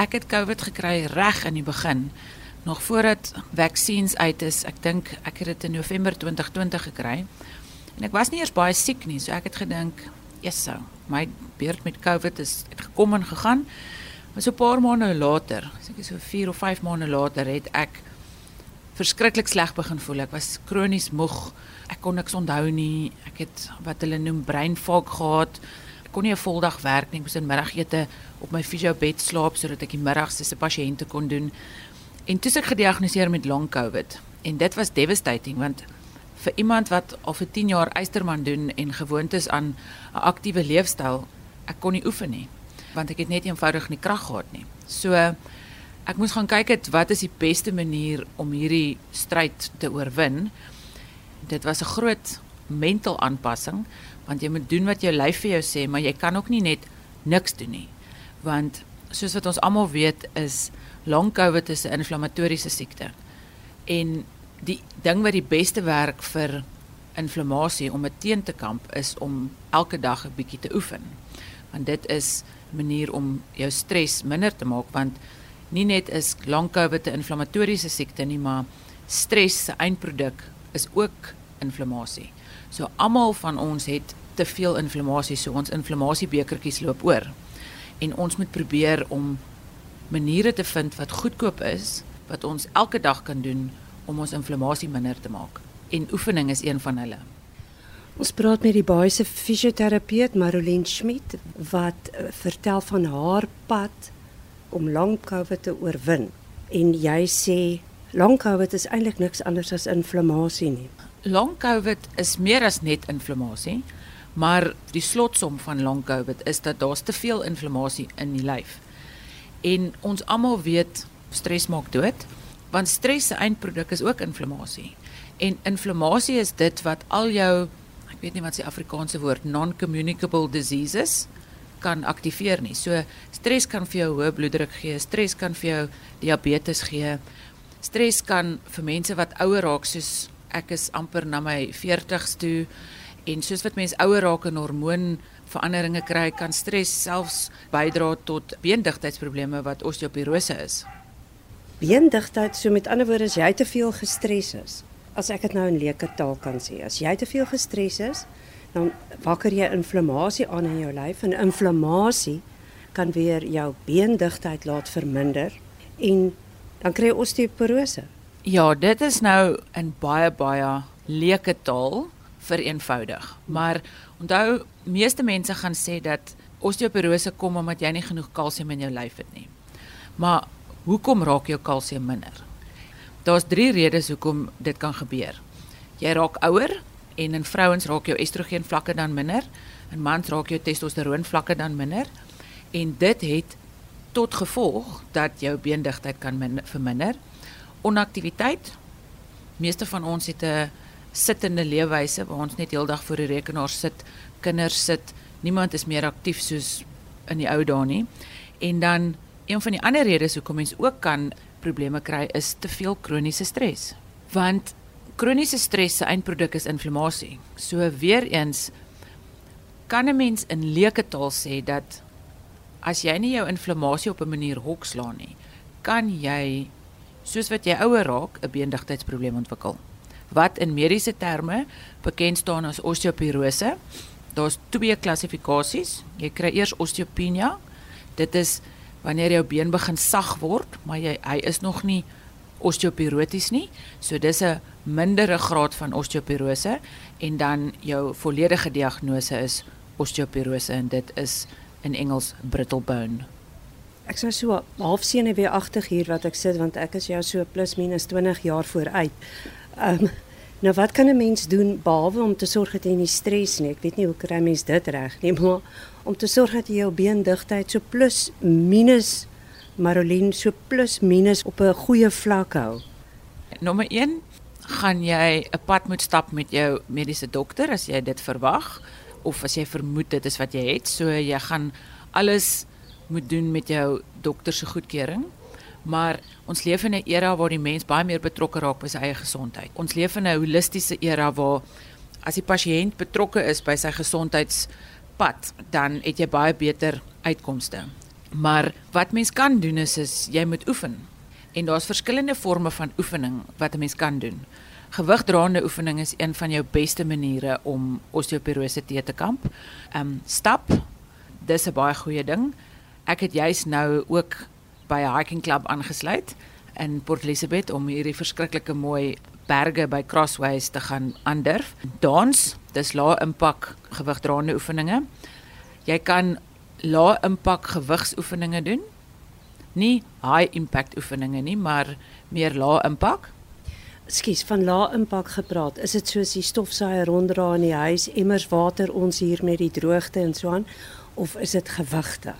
Ek het COVID gekry reg in die begin. Nog voordat vaksines uit is. Ek dink ek het dit in November 2020 gekry. En ek was nie eers baie siek nie, so ek het gedink, "Jesso, my beurt met COVID is het gekom en gegaan." Maar so 'n paar maande later, seker so 4 of 5 maande later, het ek verskriklik sleg begin voel. Ek was kronies moeg. Ek kon niks onthou nie. Ek het wat hulle noem brain fog gehad. Kon nie 'n voldag werk nie. Ek moes in middagete op my fisiobed slaap sodat ek die middags se pasiënte kon doen. En toe is ek gediagnoseer met long COVID. En dit was devastating want vir iemand wat al vir 10 jaar eysterman doen en gewoond is aan 'n aktiewe leefstyl, ek kon nie oefen nie want ek het net eenvoudig nie krag gehad nie. So ek moes gaan kyk het wat is die beste manier om hierdie stryd te oorwin. Dit was 'n groot mental aanpassing want jy moet doen wat jou lyf vir jou sê, maar jy kan ook nie net niks doen nie. Want soos wat ons almal weet is long covid 'n inflammatoriese siekte. En die ding wat die beste werk vir inflammasie om dit teen te kamp is om elke dag 'n bietjie te oefen. Want dit is 'n manier om jou stres minder te maak want nie net is long covid 'n inflammatoriese siekte nie, maar stres se eindproduk is ook inflammasie. So almal van ons het te veel inflammasie, so ons inflammasiebekertjies loop oor. En ons moet probeer om maniere te vind wat goedkoop is wat ons elke dag kan doen om ons inflammasie minder te maak. En oefening is een van hulle. Ons praat met die basiese fisioterapeut Marolien Schmidt wat uh, vertel van haar pad om long covid te oorwin. En jy sê long covid is eintlik niks anders as inflammasie nie. Long covid is meer as net inflammasie, maar die slotsom van long covid is dat daar te veel inflammasie in die lyf. En ons almal weet stres maak dood, want stres se eindproduk is ook inflammasie. En inflammasie is dit wat al jou ek weet nie wat se Afrikaanse woord non-communicable diseases kan aktiveer nie. So stres kan vir jou hoë bloeddruk gee, stres kan vir jou diabetes gee. Stres kan vir mense wat ouer raak soos ek is amper na my 40s toe en soos wat mense ouer raak en hormoon veranderinge kry, kan stres selfs bydra tot beendigtheidsprobleme wat osteoporose is. Beendigtheid, so met ander woorde, as jy te veel gestres is. As ek dit nou in leuke taal kan sê, as jy te veel gestres is, dan wakker jy inflammasie aan in jou lyf en inflammasie kan weer jou beendigtheid laat verminder en dan kry jy osteoporose. Ja, dit is nou in baie baie leuke taal vereenvoudig. Maar onthou, meeste mense gaan sê dat osteoporose kom omdat jy nie genoeg kalsium in jou lyf het nie. Maar hoekom raak jou kalsium minder? Daar's 3 redes hoekom dit kan gebeur. Jy raak ouer en in vrouens raak jou estrogen vlakke dan minder, in mans raak jou testosteroon vlakke dan minder en dit het tot gevolg dat jou beendigtheid kan minder, verminder. Onaktiwiteit. Meeste van ons het 'n sittende leefwyse waar ons net heeldag voor die rekenaar sit, kinders sit, niemand is meer aktief soos in die ou dae nie. En dan een van die ander redes hoekom mens ook kan probleme kry is te veel kroniese stres. Want kroniese stres se eindproduk is inflammasie. So weer eens kan 'n mens in leuke taal sê dat as jy nie jou inflammasie op 'n manier hokslaan nie, kan jy soos wat jy ouer raak, 'n beendigtheidsprobleem ontwikkel. Wat in mediese terme bekend staan as osteoporose. Daar's twee klassifikasies. Jy kry eers osteopenia. Dit is wanneer jou been begin sag word, maar jy hy is nog nie osteoporoties nie. So dis 'n mindere graad van osteoporose en dan jou volledige diagnose is osteoporose en dit is in Engels brittle bone. Ek sou so half agter hier wat ek sit want ek is jou so plus minus 20 jaar vooruit. Um, nou wat kan 'n mens doen behalwe om te sorg dat jy nie stres nie? Ek weet nie hoe kry mens dit reg nie, maar om te sorg dat jy jou beendigtheid so plus minus Marolien so plus minus op 'n goeie vlak hou. Nommer 1 gaan jy 'n pad moet stap met jou mediese dokter as jy dit verwag of as jy vermoed dit is wat jy het. So jy gaan alles moet doen met jou dokter se goedkeuring. Maar ons leef in 'n era waar die mens baie meer betrokke raak by sy eie gesondheid. Ons leef in 'n holistiese era waar as die pasiënt betrokke is by sy gesondheidspad, dan het jy baie beter uitkomste. Maar wat mens kan doen is is jy moet oefen. En daar's verskillende forme van oefening wat 'n mens kan doen. Gewigdraande oefening is een van jou beste maniere om osteoporose te te kamp. Ehm um, stap, dis 'n baie goeie ding. Ek het juis nou ook by 'n hiking klub aangesluit in Port Elizabeth om hierdie verskriklike mooi berge by Crossways te gaan aandurf. Dans, dis lae impak gewigdraande oefeninge. Jy kan lae impak gewigsoefeninge doen. Nie high impact oefeninge nie, maar meer lae impak. Skus van lae impak gepraat. Is dit soos die stofsuier ronddra in die huis, emmers water ons hier met die droogte en so aan of is dit gewigte?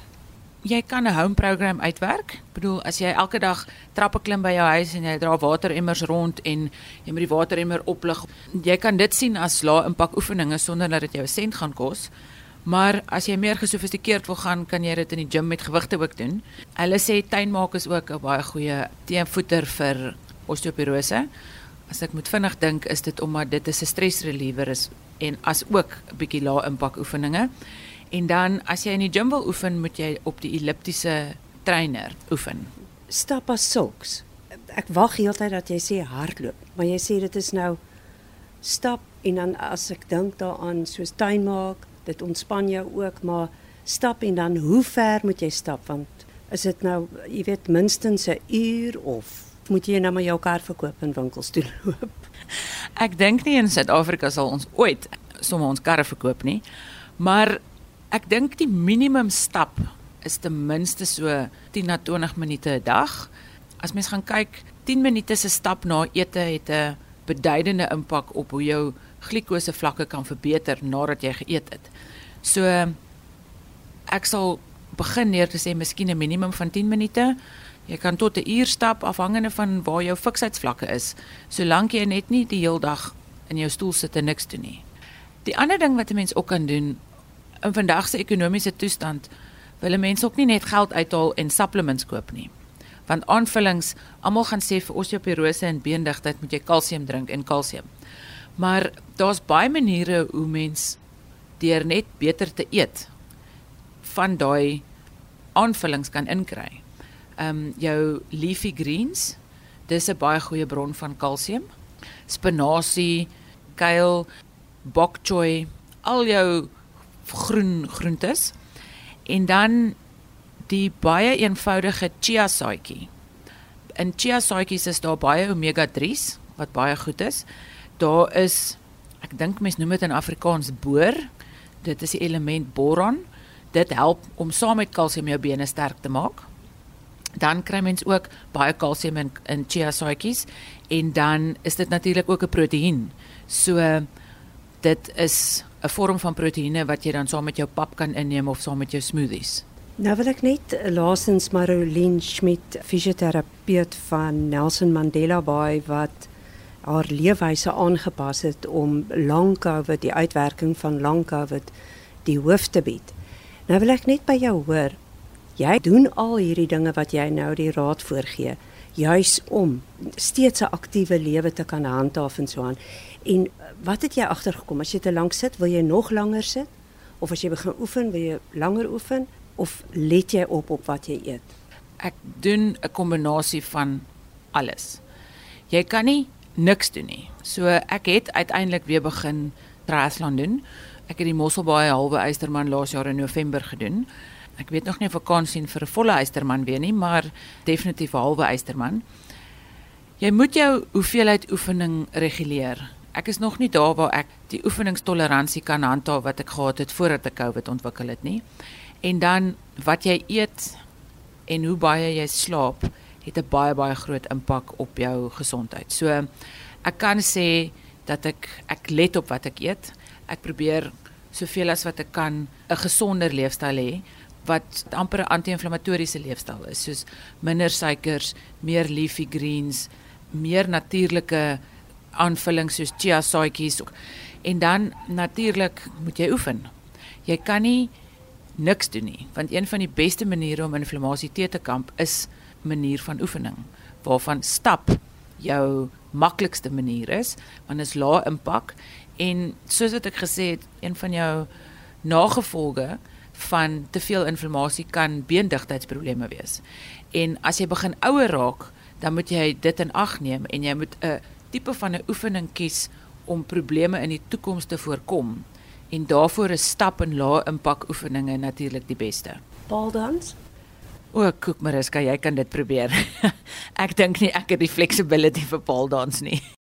Jy kan 'n home program uitwerk. Ek bedoel as jy elke dag trappe klim by jou huis en jy dra wateremmers rond en jy moet die wateremmer oplig. Jy kan dit sien as lae impak oefeninge sonder dat dit jou 'n sent gaan kos. Maar as jy meer gesofistikeerd wil gaan, kan jy dit in die gim met gewigte ook doen. Hulle sê tuinmaak is ook 'n baie goeie teenvoeter vir osteoporose. As ek moet vinnig dink, is dit omdat dit 'n stress reliever is en as ook 'n bietjie lae impak oefeninge. En dan as jy in die gim wil oefen, moet jy op die elliptiese trainer oefen. Stap as sulks. Ek wag heeltyd dat jy sê hardloop, maar jy sê dit is nou stap en dan as ek dink daaraan soos tuinmaak dit ontspan jou ook, maar stap en dan hoe ver moet jy stap want is dit nou jy weet minstens 'n uur of moet jy nou maar jou kar verkoop in winkels toe loop? Ek dink nie in Suid-Afrika sal ons ooit sommer ons karre verkoop nie. Maar ek dink die minimum stap is ten minste so 10 na 20 minute 'n dag. As mens gaan kyk, 10 minute se stap na ete het 'n beduidende impak op hoe jou glikose vlakke kan verbeter nadat jy geëet het. So ek sal begin neer te sê miskien 'n minimum van 10 minute. Jy kan tot 'n uur stap afhangende van waar jou fiksheidsvlakke is, solank jy net nie die hele dag in jou stoel sit en niks doen nie. Die ander ding wat 'n mens ook kan doen in vandag se ekonomiese toestand, wil mense ook nie net geld uithaal en supplements koop nie. Want aanvullings, almal gaan sê vir osteoporose en beendigtheid moet jy kalsium drink en kalsium. Maar daar's baie maniere hoe mens deur net beter te eet van daai aanvullings kan inkry. Ehm um, jou leafy greens, dis 'n baie goeie bron van kalsium. Spinasie, kale, bok choy, al jou groen groentes. En dan die baie eenvoudige chia saadjie. In chia saadjies is daar baie omega 3s wat baie goed is daar is ek dink mense noem dit in Afrikaans boor. Dit is die element boron. Dit help om saam met kalsium jou bene sterk te maak. Dan kry mens ook baie kalsium in in chia saadjies en dan is dit natuurlik ook 'n proteïen. So dit is 'n vorm van proteïene wat jy dan saam met jou pap kan inneem of saam met jou smoothies. Nou wil ek net laasens Marolien Schmidt, fisioterapeut van Nelson Mandela Bay wat haar leefwyse aangepas het om lang COVID, die uitwerking van lang COVID die hoof te bied. Nou wil ek net by jou hoor. Jy doen al hierdie dinge wat jy nou die raad voorgee, juis om steeds 'n aktiewe lewe te kan handhaaf en so aan. En wat het jy agtergekom? As jy te lank sit, wil jy nog langer sit? Of as jy begin oefen, wil jy langer oefen of let jy op op wat jy eet? Ek doen 'n kombinasie van alles. Jy kan nie niks doen nie. So ek het uiteindelik weer begin triathlon doen. Ek het die Mosselbaai halwe eysterman laas jaar in November gedoen. Ek weet nog nie of ek kan sien vir 'n volle eysterman weer nie, maar definitief halwe eysterman. Jy moet jou hoeveelheid oefening reguleer. Ek is nog nie daar waar ek die oefeningstoleransie kan handhaaf wat ek gehad het voordat ek COVID ontwikkel het nie. En dan wat jy eet en hoe baie jy slaap het 'n baie baie groot impak op jou gesondheid. So ek kan sê dat ek ek let op wat ek eet. Ek probeer soveel as wat ek kan 'n gesonder leefstyl hê wat amper 'n anti-inflammatoriese leefstyl is, soos minder suikers, meer leafy greens, meer natuurlike aanvullings soos chia saadjies en dan natuurlik moet jy oefen. Jy kan nie niks doen nie, want een van die beste maniere om inflammasie te te kamp is manier van oefening waarvan stap jou maklikste manier is want is lae impak en soos wat ek gesê het een van jou nagevolge van te veel inflammasie kan beendigtheidsprobleme wees. En as jy begin ouer raak, dan moet jy dit in ag neem en jy moet 'n tipe van 'n oefening kies om probleme in die toekoms te voorkom. En daarvoor is stap en lae impak oefeninge natuurlik die beste. Baaldans? O, koek Mariska, jy kan dit probeer. ek dink nie ek het die flexibility vir baaldans nie.